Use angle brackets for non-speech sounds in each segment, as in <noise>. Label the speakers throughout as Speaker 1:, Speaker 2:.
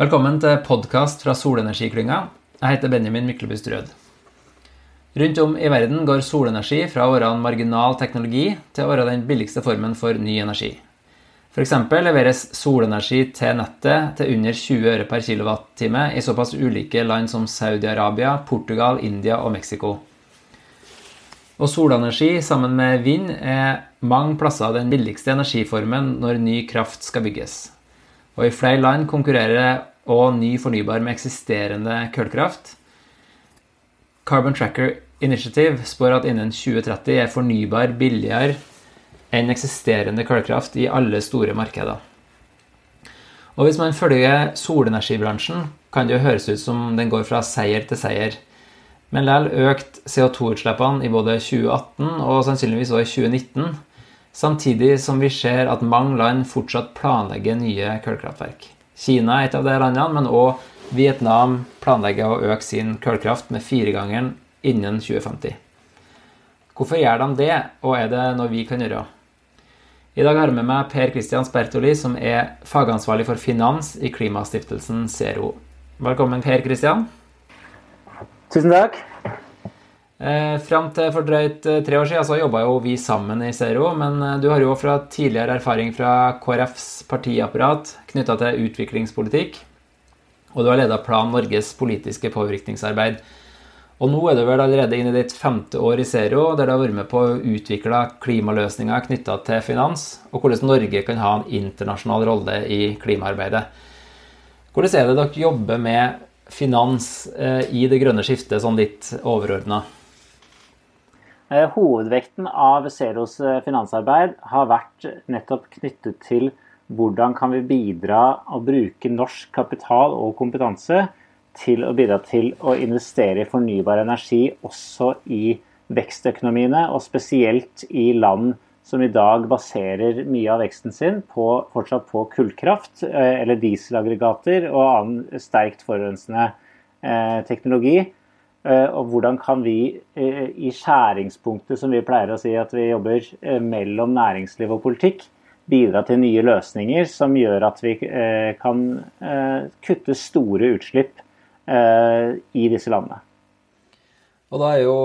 Speaker 1: Velkommen til podkast fra Solenergiklynga. Jeg heter Benjamin Myklebust Rød. Rundt om i verden går solenergi fra å være en marginal teknologi til å være den billigste formen for ny energi. F.eks. leveres solenergi til nettet til under 20 øre per kWt i såpass ulike land som Saudi-Arabia, Portugal, India og Mexico. Og solenergi sammen med vind er mange plasser den billigste energiformen når ny kraft skal bygges. Og i flere land konkurrerer og ny fornybar med eksisterende kullkraft. Carbon Tracker Initiative spår at innen 2030 er fornybar billigere enn eksisterende kullkraft i alle store markeder. Og Hvis man følger solenergibransjen, kan det jo høres ut som den går fra seier til seier. Men likevel økte CO2-utslippene i både 2018 og sannsynligvis også i 2019 Samtidig som vi ser at mange land fortsatt planlegger nye kullkraftverk. Kina er et av de landene, men òg Vietnam planlegger å øke sin kullkraft med firegangeren innen 2050. Hvorfor gjør de det, og er det noe vi kan gjøre? I dag har jeg med meg Per Christian Spertoli, som er fagansvarlig for finans i klimastiftelsen Zero. Velkommen, Per Christian.
Speaker 2: Tusen takk.
Speaker 1: Eh, fram til for drøyt eh, tre år siden så jobba jo vi sammen i Zero, men eh, du har jo fra tidligere erfaring fra KrFs partiapparat knytta til utviklingspolitikk, og du har leda Plan Norges politiske påvirkningsarbeid. Og nå er du vel allerede inne i ditt femte år i Zero, der du har vært med på å utvikle klimaløsninger knytta til finans, og hvordan Norge kan ha en internasjonal rolle i klimaarbeidet. Hvordan er det dere jobber med finans i det grønne skiftet, sånn litt overordna?
Speaker 2: Eh, hovedvekten av Zeros eh, finansarbeid har vært nettopp knyttet til hvordan kan vi bidra å bruke norsk kapital og kompetanse til å bidra til å investere i fornybar energi også i vekstøkonomiene, og spesielt i land som i dag baserer mye av veksten sin på, fortsatt på kullkraft eh, eller dieselaggregater og annen sterkt forurensende teknologi. Eh, og hvordan kan vi eh, i skjæringspunktet, som vi pleier å si at vi jobber eh, mellom næringsliv og politikk, bidra til nye løsninger som gjør at vi kan kutte store utslipp i disse landene.
Speaker 1: Og da er jo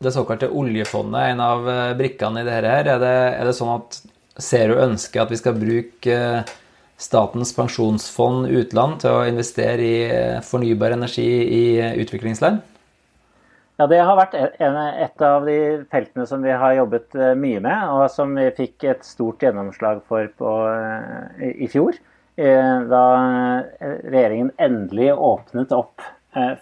Speaker 1: det såkalte oljefondet en av brikkene i dette her. Er det, er det sånn at Zero ønsker at vi skal bruke Statens pensjonsfond utland til å investere i fornybar energi i utviklingsland?
Speaker 2: Ja, Det har vært et av de feltene som vi har jobbet eh, mye med, og som vi fikk et stort gjennomslag for på, i, i fjor. Eh, da regjeringen endelig åpnet opp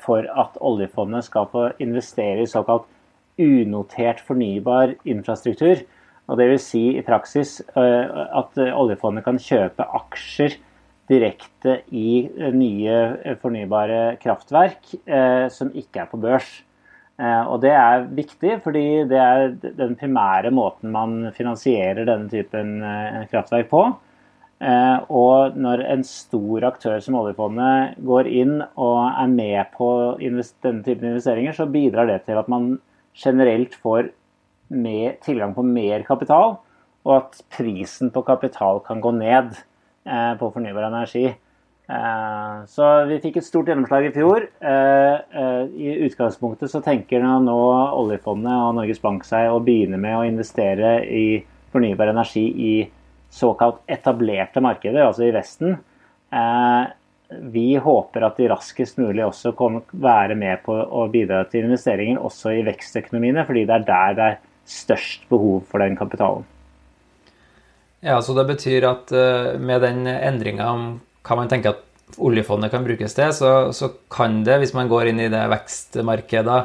Speaker 2: for at oljefondet skal få investere i såkalt unotert fornybar infrastruktur. Og det vil Si i praksis at oljefondet kan kjøpe aksjer direkte i nye fornybare kraftverk som ikke er på børs. Eh, og det er viktig, fordi det er den primære måten man finansierer denne typen eh, kraftverk på. Eh, og når en stor aktør som oljefondet går inn og er med på denne typen investeringer, så bidrar det til at man generelt får tilgang på mer kapital, og at prisen på kapital kan gå ned på fornybar energi. Eh, så vi fikk et stort gjennomslag i fjor. Eh, eh, I utgangspunktet så tenker nå oljefondet og Norges Bank seg å begynne med å investere i fornybar energi i såkalt etablerte markeder, altså i Vesten. Vi håper at de raskest mulig også kommer være med på å bidra til investeringer også i vekstøkonomiene, fordi det er der det er størst behov for den kapitalen.
Speaker 1: Ja, så Det betyr at med den endringa hva man tenker at oljefondet kan brukes til, så, så, kan det, hvis man går inn i det vekstmarkedet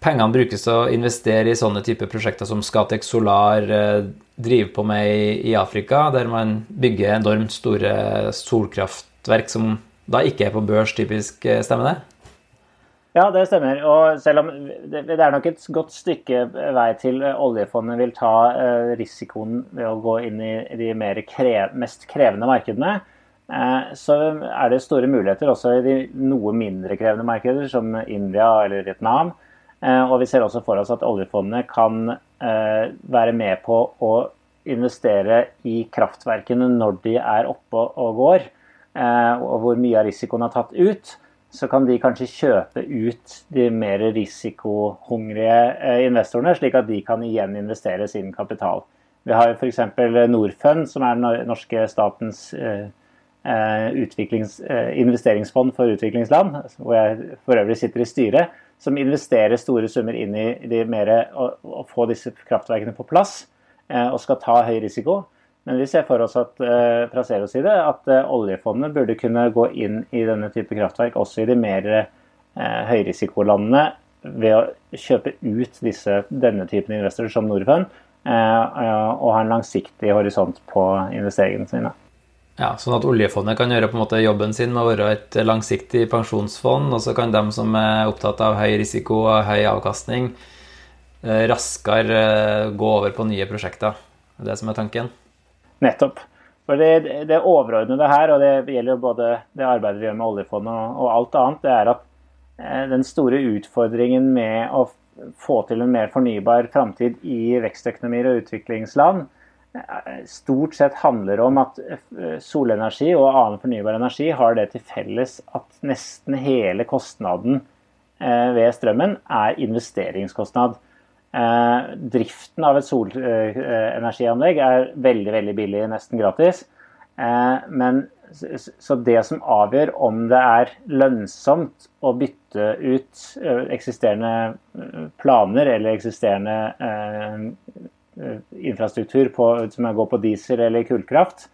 Speaker 1: Pengene brukes til å investere i sånne typer prosjekter som Scatec Solar eh, driver på med i, Afrika, der man bygger enormt store solkraftverk som da ikke er på børs, typisk. Eh, stemmer det?
Speaker 2: Ja, det stemmer. Og selv om det, er nok et godt stykke vei til oljefondet vil ta eh, risikoen ved å gå inn i de krev, mest krevende markedene, så er det store muligheter også i de noe mindre krevende markeder, som India eller Vietnam. Eh, og vi ser også for oss at oljefondet kan eh, være med på å investere i kraftverkene når de er oppe og går. og hvor mye av risikoen er tatt ut, så kan de kanskje kjøpe ut de mer risikohungrige investorene, slik at de kan igjen investere sin kapital. Vi har f.eks. Norfund, som er den norske statens investeringsfond for utviklingsland, hvor jeg for øvrig sitter i styret som investerer store summer inn i de mer, å, å få disse kraftverkene på plass eh, og skal ta høy risiko. Men vi ser for oss at, eh, fra Zeros side at eh, oljefondet burde kunne gå inn i denne type kraftverk også i de mer høyrisikolandene ved å kjøpe ut disse, denne typen investorer som Norfund og ha en langsiktig horisont på investeringene sine.
Speaker 1: Ja, Sånn at oljefondet kan gjøre på en måte jobben sin med å være et langsiktig pensjonsfond, og så kan de som er opptatt av høy risiko og høy avkastning, eh, raskere eh, gå over på nye prosjekter. Det er det som er tanken?
Speaker 2: Nettopp. For det, det overordnede her, og det gjelder jo både det arbeidet vi gjør med oljefondet og, og alt annet, det er at eh, den store utfordringen med å få til en mer fornybar framtid i vekstøkonomier og utviklingsland, stort sett handler om at eh, solenergi og annen fornybar energi har det til felles at nesten hele kostnaden eh, ved strømmen er investeringskostnad. Eh, driften av et solenergianlegg er veldig veldig billig, nesten gratis. Men så det som avgjør om det er lønnsomt å bytte ut eksisterende planer eller eksisterende Eh, infrastruktur på, som går på diesel eller kullkraft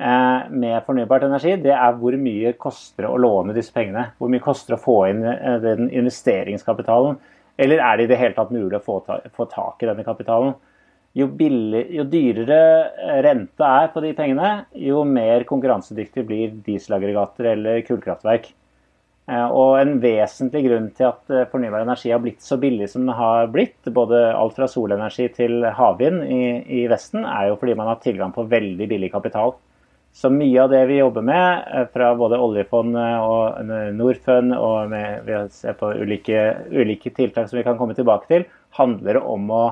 Speaker 2: eh, med fornybart energi, det er hvor mye koster det å låne disse pengene. Hvor mye koster det å få inn eh, den investeringskapitalen. Eller er det i det hele tatt mulig å få, ta, få tak i denne kapitalen? Jo, billig, jo, dyrere renta er på de pengene, jo mer konkurransedyktig blir dieselaggregater eller kullkraftverk. Eh, og en vesentlig grunn til at eh, fornybar energi har blitt så billig som det har blitt, både alt fra solenergi til havvind i, i, Vesten, er jo fordi man har tilgang på veldig billig kapital. Så mye av det vi jobber med, eh, fra både oljefondet og Norfund, og med, ved å på ulike, ulike, tiltak som vi kan komme tilbake til, handler om å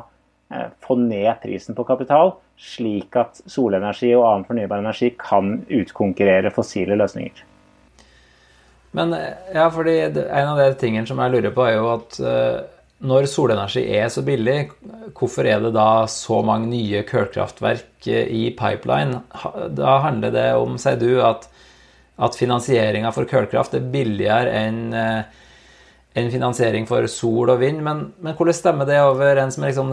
Speaker 2: få ned prisen på kapital, slik at solenergi og annen fornybar energi kan utkonkurrere fossile løsninger.
Speaker 1: Men ja, fordi en av de tingene som jeg lurer på, er jo at uh, når solenergi er så billig, hvorfor er det da så mange nye kullkraftverk eh, i pipeline? Da handler det om, sier du, at, at finansieringa for kullkraft er billigere enn en finansiering for sol og vind. Men, men hvordan stemmer det overens med liksom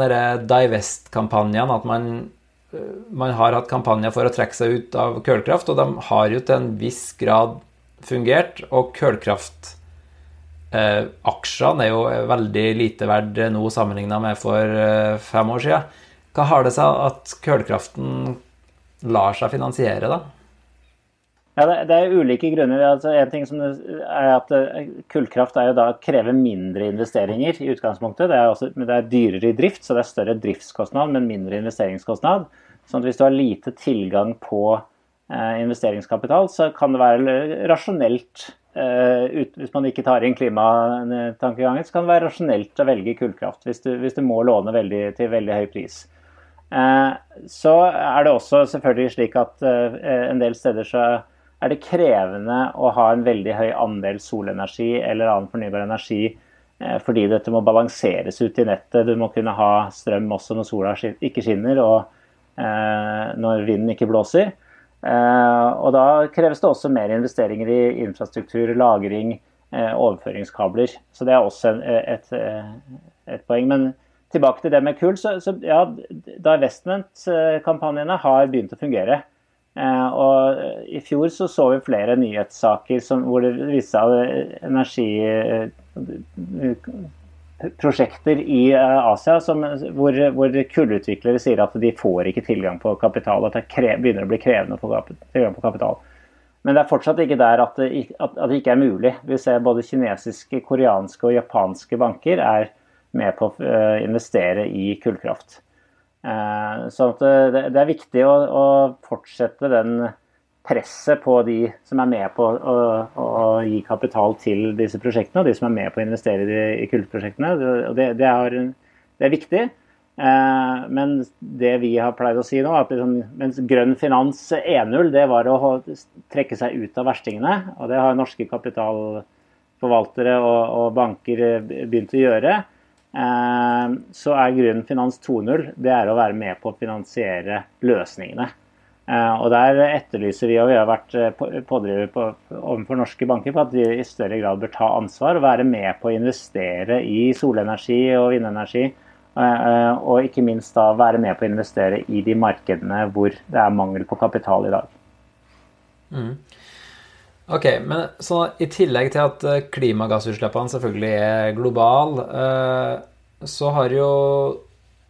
Speaker 1: Divest-kampanjene? At man, man, har hatt kampanjer for å trekke seg ut av kullkraft, og de har jo til en viss grad fungert, og kullkraftaksjene eh, er jo veldig lite verdt nå sammenligna med for eh, fem år siden. Hva har det seg at kullkraften lar seg finansiere, da?
Speaker 2: Ja, det, er ulike grunner. Altså, en ting som er at eh, Kullkraft er jo da, krever mindre investeringer i utgangspunktet. Det er, også, det er, dyrere i drift, så det er større driftskostnad, men mindre investeringskostnad. Sånn at Hvis du har lite tilgang på investeringskapital, så kan det være rasjonelt eh, hvis man ikke tar inn klimatankegangen, så kan det være rasjonelt å velge kullkraft hvis du, hvis du må låne veldig, til veldig høy pris. Eh, så er det også selvfølgelig slik at en del steder så er det krevende å ha en veldig høy andel solenergi eller annen fornybar energi fordi dette må balanseres ut i nettet. Du må kunne ha strøm også når sola ikke skinner og når vinden ikke blåser. Eh, og Da kreves det også mer investeringer i infrastruktur, lagring, eh, overføringskabler. Så Det er også et, et poeng. Men tilbake til det med kull. så, så ja, Divestment-kampanjene har begynt å fungere. Eh, og I fjor så, så vi flere nyhetssaker som, hvor det viste seg at energi prosjekter i eh, Asia som, hvor, hvor, kullutviklere sier at de får ikke tilgang på kapital. At det begynner å bli krevende å få tilgang på kapital. Men det er fortsatt ikke der at det, at, det, ikke er mulig. Vi ser både kinesiske, koreanske og japanske banker er med på å uh, investere i kullkraft. Uh, så det, er viktig å fortsette den presset på de som er med på å, å, gi kapital til disse prosjektene, og de som er med på å investere i, i kullprosjektene. Det, det, er, det, er, viktig. Men det vi har pleid å si nå, at liksom, mens grønn finans 1.0, det var å trekke seg ut av verstingene. Og det har norske kapitalforvaltere og, og banker begynt å gjøre. Så er grønn finans 2.0 det er å være med på å finansiere løsningene. Eh, og Der etterlyser vi, og vi har vært eh, pådriver på, overfor norske banker på at de i større grad bør ta ansvar og være med på å investere i solenergi og vindenergi. Eh, og ikke minst da være med på å investere i de markedene hvor det er mangel på kapital i dag.
Speaker 1: Mm. Ok, men så I tillegg til at klimagassutslippene selvfølgelig er globale, så har jo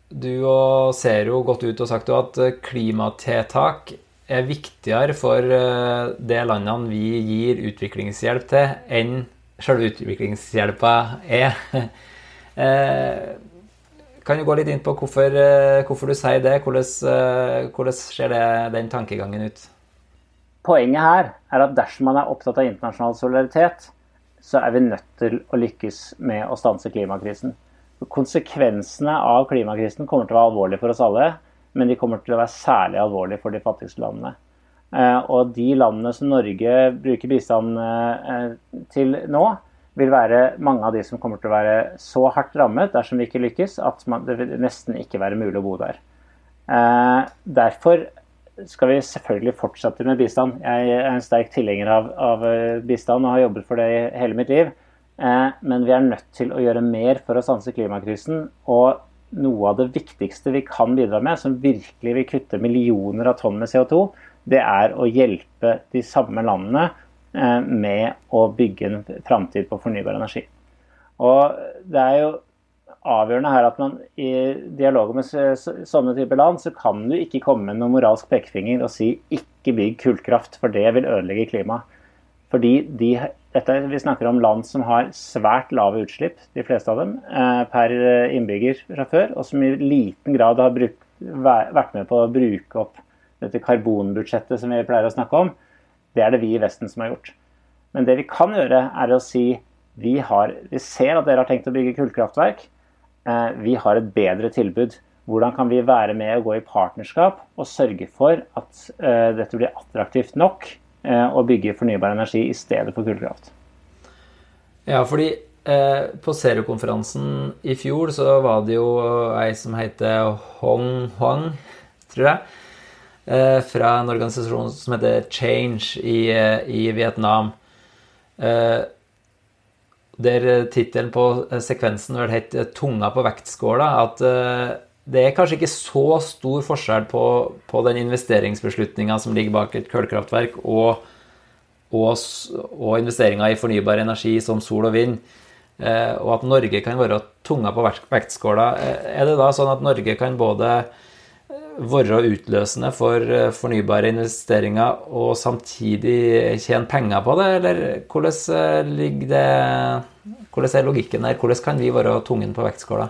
Speaker 1: du og jo gått ut og sagt at eh, klimatiltak er viktigere for det de landene vi gir utviklingshjelp til, enn selve utviklingshjelpa er. <laughs> Eh, kan du gå litt inn på hvorfor, hvorfor du sier det? Hvordan, hvordan ser det, den tankegangen ut?
Speaker 2: Poenget her er at dersom man er opptatt av internasjonal solidaritet, så er vi nødt til å lykkes med å stanse klimakrisen. Konsekvensene av klimakrisen kommer til å være alvorlige for oss alle, men de kommer til å være særlig alvorlige for de fattigste landene. Eh, og de landene som Norge bruker bistand eh, til nå, vil være mange av de som kommer til å være så hardt rammet dersom vi ikke lykkes, at det vil nesten ikke være mulig å bo der. Eh, derfor skal vi selvfølgelig fortsette med bistand. Jeg er en sterk tilhenger av, av bistand og har jobbet for det hele mitt liv. Eh, men vi er nødt til å gjøre mer for å stanse klimakrisen. Og noe av det viktigste vi kan bidra med, som virkelig vil kutte millioner av tonn med CO2, det er å hjelpe de samme landene eh, med å bygge en framtid på fornybar energi. Og det er jo avgjørende her at man i dialoger med sånne typer land, så kan du ikke komme med noen moralsk pekefinger og si 'ikke bygg kullkraft', for det vil ødelegge klimaet. Fordi de, dette, Vi snakker om land som har svært lave utslipp, de fleste av dem, eh, per innbygger fra før, og som i liten grad har brukt, vært med på å bruke opp dette karbonbudsjettet som vi pleier å snakke om. Det er det vi i Vesten som har gjort. Men det vi kan gjøre, er å si vi, har, vi ser at dere har tenkt å bygge kullkraftverk. Eh, vi har et bedre tilbud. Hvordan kan vi være med og gå i partnerskap og sørge for at eh, dette blir attraktivt nok Eh, å bygge fornybar energi i stedet for kullkraft.
Speaker 1: Ja, fordi eh, på Zero-konferansen i fjor så var det jo ei som heter Hong Huang, tror jeg, eh, fra en organisasjon som heter Change i, eh, i Vietnam. Eh, der tittelen på sekvensen vel het 'Tunga på vektskåla'. At eh, det er kanskje ikke så stor forskjell på, på den investeringsbeslutninga som ligger bak et kullkraftverk, og, og, og investeringer i fornybar energi som sol og vind, eh, og at Norge kan være tunga på vektskåla. Eh, er det da sånn at Norge kan både eh, være utløsende for eh, fornybare investeringer og samtidig tjene penger på det, eller hvordan ligger det Hvordan er logikken der? Hvordan kan vi være tungen på vektskåla?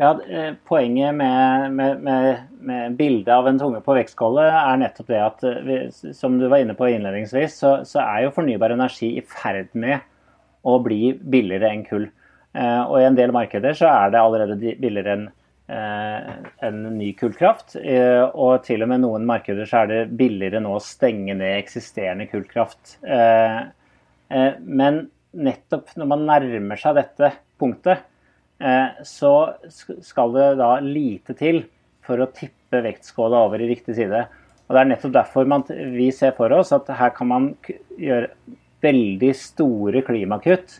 Speaker 2: Ja, eh, Poenget med, med, med, med bildet av en tunge på vektskåle er nettopp det at eh, vi, som du var inne på innledningsvis, så, så, er jo fornybar energi i ferd med å bli billigere enn kull. Eh, og i en del markeder så er det allerede billigere enn eh, en ny kullkraft. Eh, og til og med noen markeder så er det billigere nå å stenge ned eksisterende kullkraft. Eh, men nettopp når man nærmer seg dette punktet, så skal det da lite til for å tippe vektskåla over i riktig side. Og Det er nettopp derfor man, vi ser for oss at her kan man gjøre veldig store klimakutt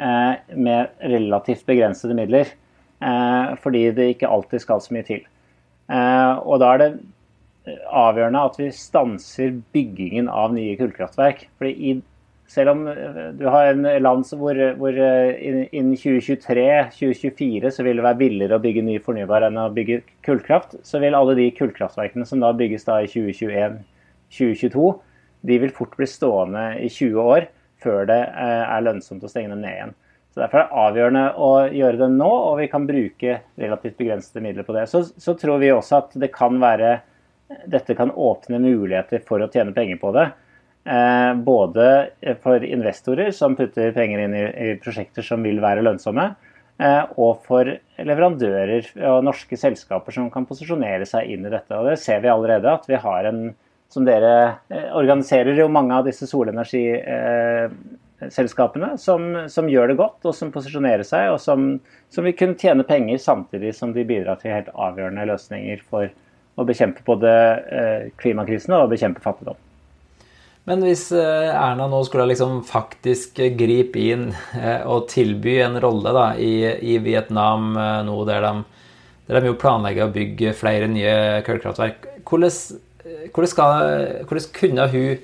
Speaker 2: eh, med relativt begrensede midler. Eh, fordi det ikke alltid skal så mye til. Og Da er det avgjørende at vi stanser byggingen av nye kullkraftverk. Fordi i selv om eh, du har en land hvor, hvor eh, innen 2023-2024 så vil det være billigere å bygge ny fornybar enn å bygge kullkraft, så vil alle de kullkraftverkene som da bygges da i 2021-2022, de vil fort bli stående i 20 år før det eh, er lønnsomt å stenge dem ned igjen. Så Derfor er det avgjørende å gjøre det nå, og vi kan bruke relativt begrensede midler på det. Så, så tror vi også at det kan være, dette kan åpne muligheter for å tjene penger på det. Eh, både for investorer som putter penger inn i, prosjekter som vil være lønnsomme, og for leverandører og norske selskaper som kan posisjonere seg inn i dette. Og Det ser vi allerede, at vi har en som dere organiserer jo mange av disse solenergiselskapene som, som gjør det godt, og som posisjonerer seg, og som, som vil kunne tjene penger samtidig som de bidrar til helt avgjørende løsninger for å bekjempe både klimakrisen og bekjempe fattigdom.
Speaker 1: Men hvis eh, Erna nå skulle liksom faktisk gripe inn eh, og tilby en rolle da, i, i, Vietnam eh, nå der de, der de jo planlegger å bygge flere nye kullkraftverk, hvordan, hvordan, hvordan, kunne hun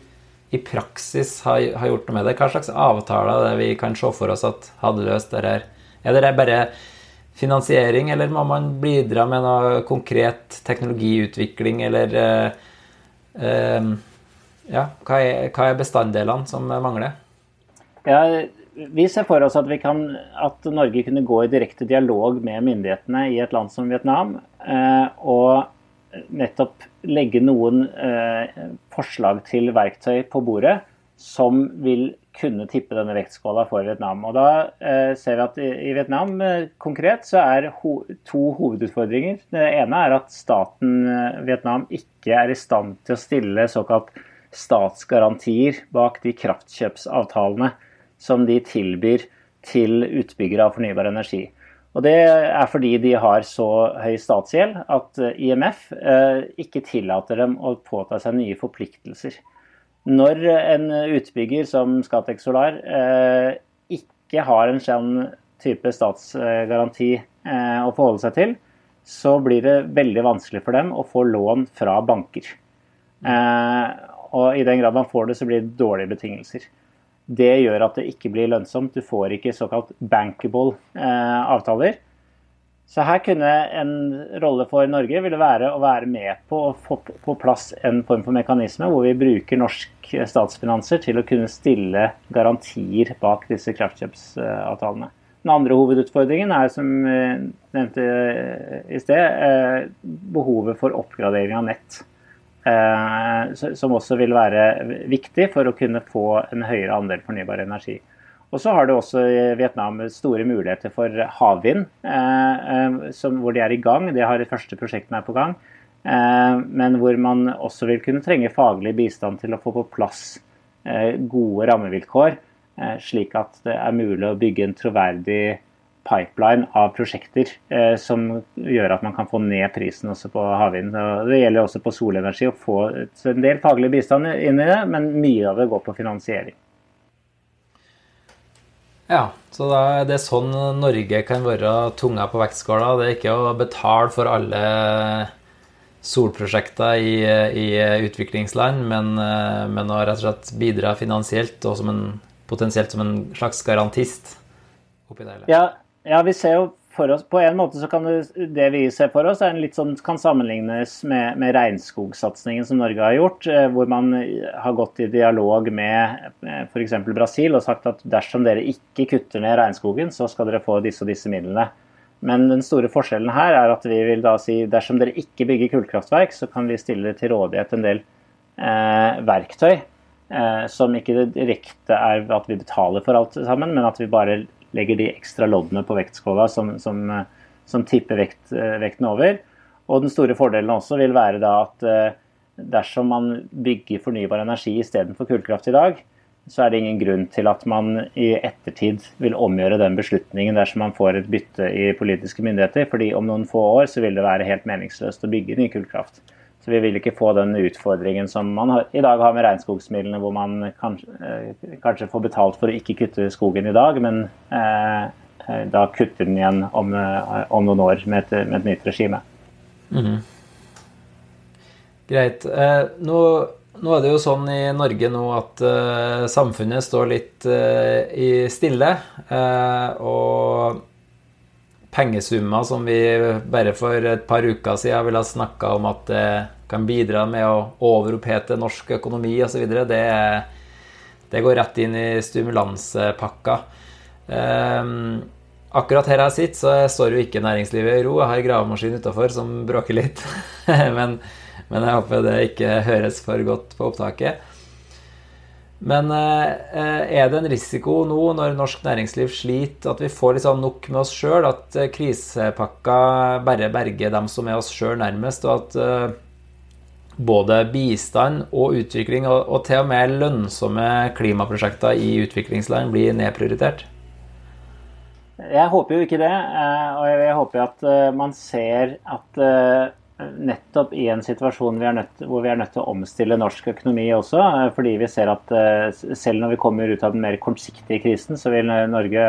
Speaker 1: i praksis ha, ha, gjort noe med det? Hva slags avtaler det vi kan se for oss at hadde løst det her? Er det bare finansiering, eller må man bidra med noe konkret teknologiutvikling, eller eh, eh, ja, hva er, hva er bestanddelene som mangler?
Speaker 2: Ja, vi ser for oss at, kan, at, Norge kunne gå i direkte dialog med myndighetene i et land som Vietnam. Eh, og nettopp legge noen eh, forslag til verktøy på bordet som vil kunne tippe denne vektskåla for Vietnam. Og Da eh, ser vi at i, Vietnam konkret så er to hovedutfordringer. Det ene er at staten Vietnam ikke er i stand til å stille såkalt statsgarantier bak de kraftkjøpsavtalene som de tilbyr til utbyggere av fornybar energi. Og Det er fordi de har så høy statsgjeld at eh, IMF eh, ikke tillater dem å påta seg nye forpliktelser. Når en utbygger som Scatec Solar eh, ikke har en sånn type statsgaranti å forholde seg til, så blir det veldig vanskelig for dem å få lån fra banker. Og i den grad man får det, så blir det dårlige betingelser. Det gjør at det ikke blir lønnsomt. Du får ikke såkalt bankable eh, avtaler. Så her kunne en rolle for Norge ville være å være med på å få på plass en form for mekanisme hvor vi bruker norsk statsfinanser til å kunne stille garantier bak disse kraftkjøpsavtalene. Den andre hovedutfordringen er, som jeg nevnte i sted, eh, behovet for oppgradering av nett. Eh, som også vil være viktig for å kunne få en høyere andel fornybar energi. Og så har det også i Vietnam store muligheter for havvind, eh, eh, hvor de er i gang. De har de første prosjektene er på gang. Men hvor man også vil kunne trenge faglig bistand til å få på plass gode rammevilkår, slik at det er mulig å bygge en troverdig pipeline av prosjekter eh, som gjør at man kan få ned prisen også på havvind. Det gjelder også på solenergi å få en del faglig bistand inn i det, men mye av det går på finansiering.
Speaker 1: Ja, så da er det sånn Norge kan være tunga på vektskåla. Det er ikke å betale for alle solprosjekter i, i utviklingsland, men, eh, men, å rett og slett bidra finansielt og som en, potensielt som en slags garantist.
Speaker 2: oppi det. Ja, ja, vi ser jo for oss, På en måte så kan det, det vi ser for oss, er en litt sånn, kan sammenlignes med, med regnskogsatsingen som Norge har gjort. Eh, hvor man har gått i dialog med f.eks. Brasil og sagt at dersom dere ikke kutter ned regnskogen, så skal dere få disse og disse midlene. Men den store forskjellen her er at vi vil da si dersom dere ikke bygger kullkraftverk, så kan vi stille til rådighet en del eh, verktøy. Eh, som ikke direkte er at vi betaler for alt sammen, men at vi bare legger de ekstra loddene på vektskåla som, som, som tipper vekt, eh, vekten over. Og den store fordelen også vil være da at eh, dersom man bygger fornybar energi istedenfor kullkraft i dag, så er det ingen grunn til at man i ettertid vil omgjøre den beslutningen dersom man får et bytte i politiske myndigheter. fordi om noen få år så vil det være helt meningsløst å bygge ny kullkraft. Så vi vil ikke få den utfordringen som man har, i dag har med regnskogsmidlene, hvor man kanskje, eh, kanskje, får betalt for å ikke kutte skogen i dag, men eh, eh da kutter den igjen om, eh, om noen år med et, med et nytt regime. Mm.
Speaker 1: Greit. Eh, nå, nå, er det jo sånn i Norge nå at eh, samfunnet står litt i stille. og pengesummer som vi bare for et par uker siden ville ha snakka om at det kan bidra med å overopphete norsk økonomi osv., det, det går rett inn i stimulanspakka. Um, akkurat her jeg sitter, så står jo ikke næringslivet i ro. Jeg har gravemaskin utafor som bråker litt. <laughs> men, men, jeg håper det ikke høres for godt på opptaket. Men er det en risiko nå, når norsk næringsliv sliter, at vi får liksom nok med oss sjøl? At krisepakka bare berger dem som er oss sjøl nærmest, og at både bistand og utvikling, og, til og med lønnsomme klimaprosjekter i utviklingsland blir nedprioritert?
Speaker 2: Jeg håper jo ikke det. Eh, og jeg håper at eh, man ser at eh, nettopp i en situasjon vi nødt, hvor vi er nødt til å omstille norsk økonomi også, fordi vi ser at selv når vi kommer ut av den mer kortsiktige krisen, så vil Norge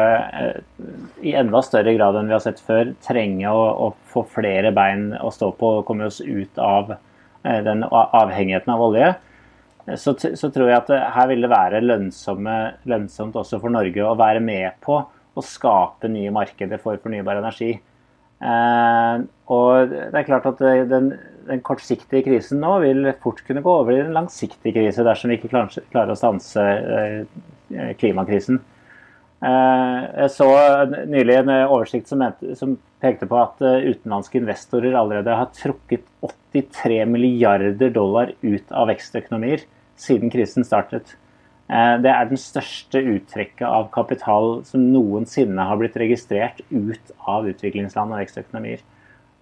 Speaker 2: i enda større grad enn vi har sett før trenge å, å få flere bein å stå på og komme oss ut av den avhengigheten av olje. Så, så tror jeg at her vil det være lønnsomt også for Norge å være med på å skape nye markeder for fornybar energi. Eh, og det er klart at den, den, kortsiktige krisen nå vil fort kunne gå over i en langsiktig krise dersom vi ikke klarer, å stanse eh, klimakrisen. Eh, jeg så nylig en oversikt som, mente, som pekte på at eh, utenlandske investorer allerede har trukket 83 milliarder dollar ut av vekstøkonomier siden krisen startet. Eh, det er den største uttrekket av kapital som noensinne har blitt registrert ut av utviklingsland og vekstøkonomier.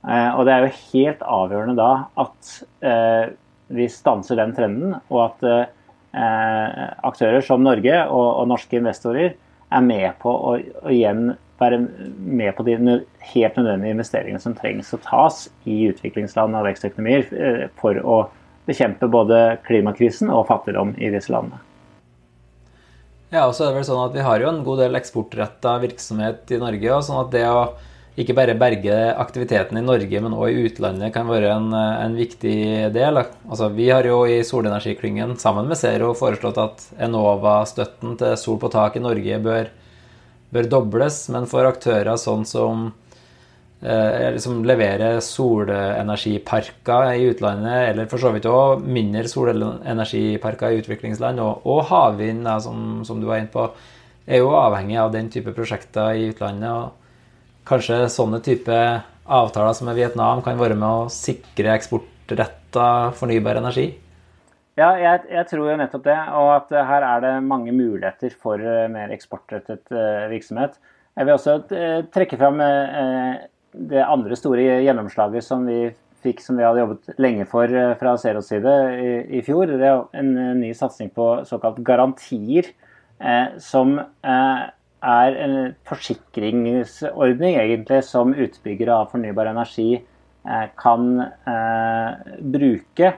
Speaker 2: Eh, og det er jo helt avgjørende da at eh, vi stanser den trenden, og at aktører som Norge og, norske investorer er med på å, igjen være med på de helt nødvendige investeringene som trengs å tas i utviklingsland og vekstøkonomier for å bekjempe både klimakrisen og fattigdom i disse landene.
Speaker 1: Ja, og så er det vel sånn at Vi har jo en god del eksportretta virksomhet i Norge. og sånn at det å ikke bare berge aktiviteten i Norge, men òg i utlandet kan være en, en viktig del. Altså, vi har jo i Solenergiklyngen sammen med Zero foreslått at Enova-støtten til Sol på tak i Norge bør, bør dobles. Men for aktører sånn som liksom leverer solenergiparker i utlandet, eller for så vidt òg mindre solenergiparker i utviklingsland, og, og havvind, som, som, du var inne på, er jo avhengig av den type prosjekter i utlandet. og Kanskje sånne type avtaler som med Vietnam kan være med å sikre eksportretta fornybar energi?
Speaker 2: Ja, jeg, jeg, tror jo nettopp det. Og at her er det mange muligheter for eh, mer eksportrettet eh, virksomhet. Jeg vil også eh, trekke fram det andre store gjennomslaget som vi fikk, som vi hadde jobbet lenge for eh, fra Zeros side i, i, fjor, det er en ny satsing på såkalt garantier, eh, som eh, er en forsikringsordning egentlig som utbyggere av fornybar energi eh, kan eh, bruke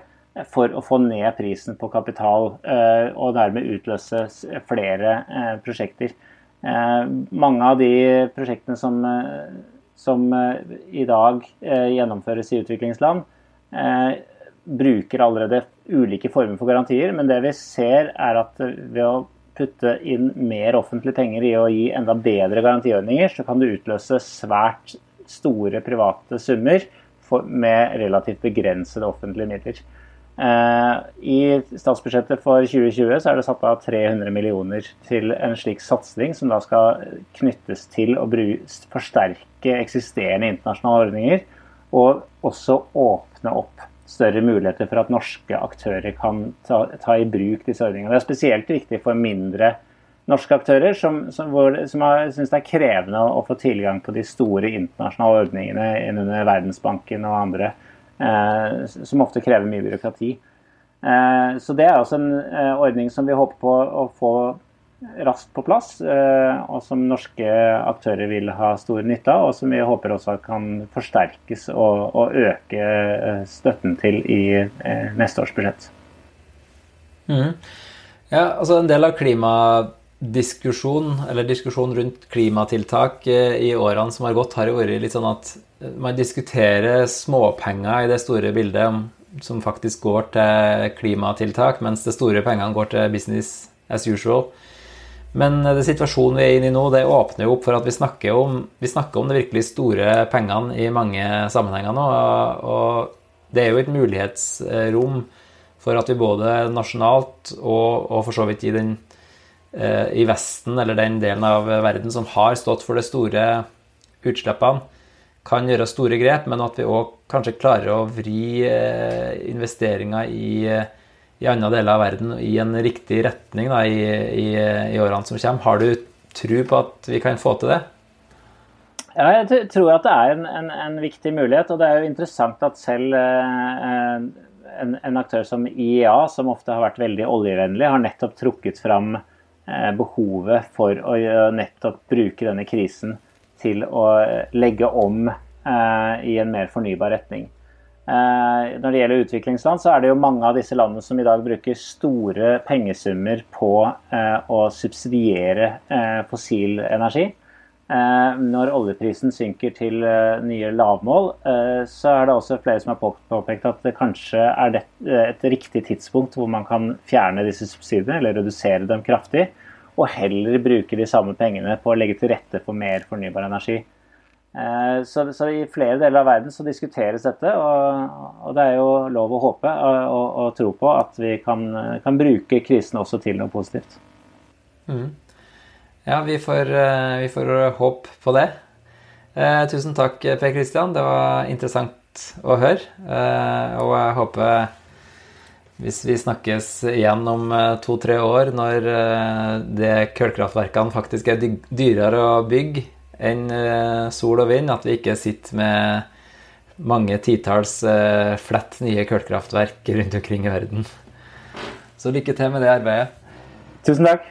Speaker 2: for å få ned prisen på kapital, eh, og dermed utløse flere prosjekter. mange av de prosjektene som som eh, i dag eh, gjennomføres i utviklingsland, eh, bruker allerede ulike former for garantier. Men det vi ser, er at ved å putte inn mer offentlige penger i å gi enda bedre garantiordninger, så kan det utløse svært store private summer med relativt begrensede offentlige midler. Eh, I statsbudsjettet for 2020 så er det satt av 300 millioner til en slik satsing, som da skal knyttes til å forsterke eksisterende internasjonale ordninger, og også åpne opp større muligheter for at norske aktører kan ta, ta i bruk disse ordningene. Det er spesielt viktig for mindre norske aktører som, som, som syns det er krevende å, få tilgang på de store internasjonale ordningene under Verdensbanken og andre Eh, som ofte krever mye byråkrati. Eh, så det er også en eh, ordning som vi håper på å få raskt på plass, og som norske aktører vil ha stor nytte av, og som vi håper også kan forsterkes og, og øke støtten til i neste års budsjett.
Speaker 1: Mm. Ja, altså En del av klimadiskusjon, eller diskusjon rundt klimatiltak i årene som har gått, har jo vært litt sånn at man diskuterer småpenger i det store bildet som faktisk går til klimatiltak, mens de store pengene går til business as usual. Men det situasjonen vi er inne i nå, det åpner jo opp for at vi snakker om, vi snakker om de virkelig store pengene i mange sammenhenger nå. Og det er jo et mulighetsrom for at vi både nasjonalt og, og for så vidt i, den, eh, i Vesten, eller den delen av verden som har stått for de store utslippene, kan gjøre store grep, men at vi òg kanskje klarer å vri eh, investeringer i, i andre deler av verden i en riktig retning da, i, i, i, årene som kommer. Har du tro på at vi kan få til det?
Speaker 2: Ja, jeg tror at det er en, en, en viktig mulighet. Og det er jo interessant at selv eh, en, en, aktør som IEA, som ofte har vært veldig oljevennlig, har nettopp trukket fram eh, behovet for å nettopp bruke denne krisen til å legge om eh, i en mer fornybar retning. Eh, når det gjelder utviklingsland, så er det jo mange av disse landene som i dag bruker store pengesummer på eh, å subsidiere fossil energi. Når oljeprisen synker til nye lavmål, så er det også flere som har påpekt at det kanskje er et riktig tidspunkt hvor man kan fjerne disse subsidiene, eller redusere dem kraftig, og heller bruke de samme pengene på å legge til rette for mer fornybar energi. Eh, så, så, i flere deler av verden så diskuteres dette, og, og det er jo lov å håpe og, og, og tro på at vi kan, kan, bruke krisen også til noe positivt.
Speaker 1: Mm. Ja, vi får, eh, vi får håp på det. Eh, tusen takk, Per Kristian. Det var interessant å høre. Eh, og jeg håper hvis vi snakkes igjen om eh, to-tre år, når det kullkraftverkene faktisk er dyrere å bygge enn eh, sol og vind. At vi ikke sitter med mange titalls eh, flett nye kullkraftverk rundt omkring i verden. Så lykke til med det arbeidet.
Speaker 2: Tusen takk.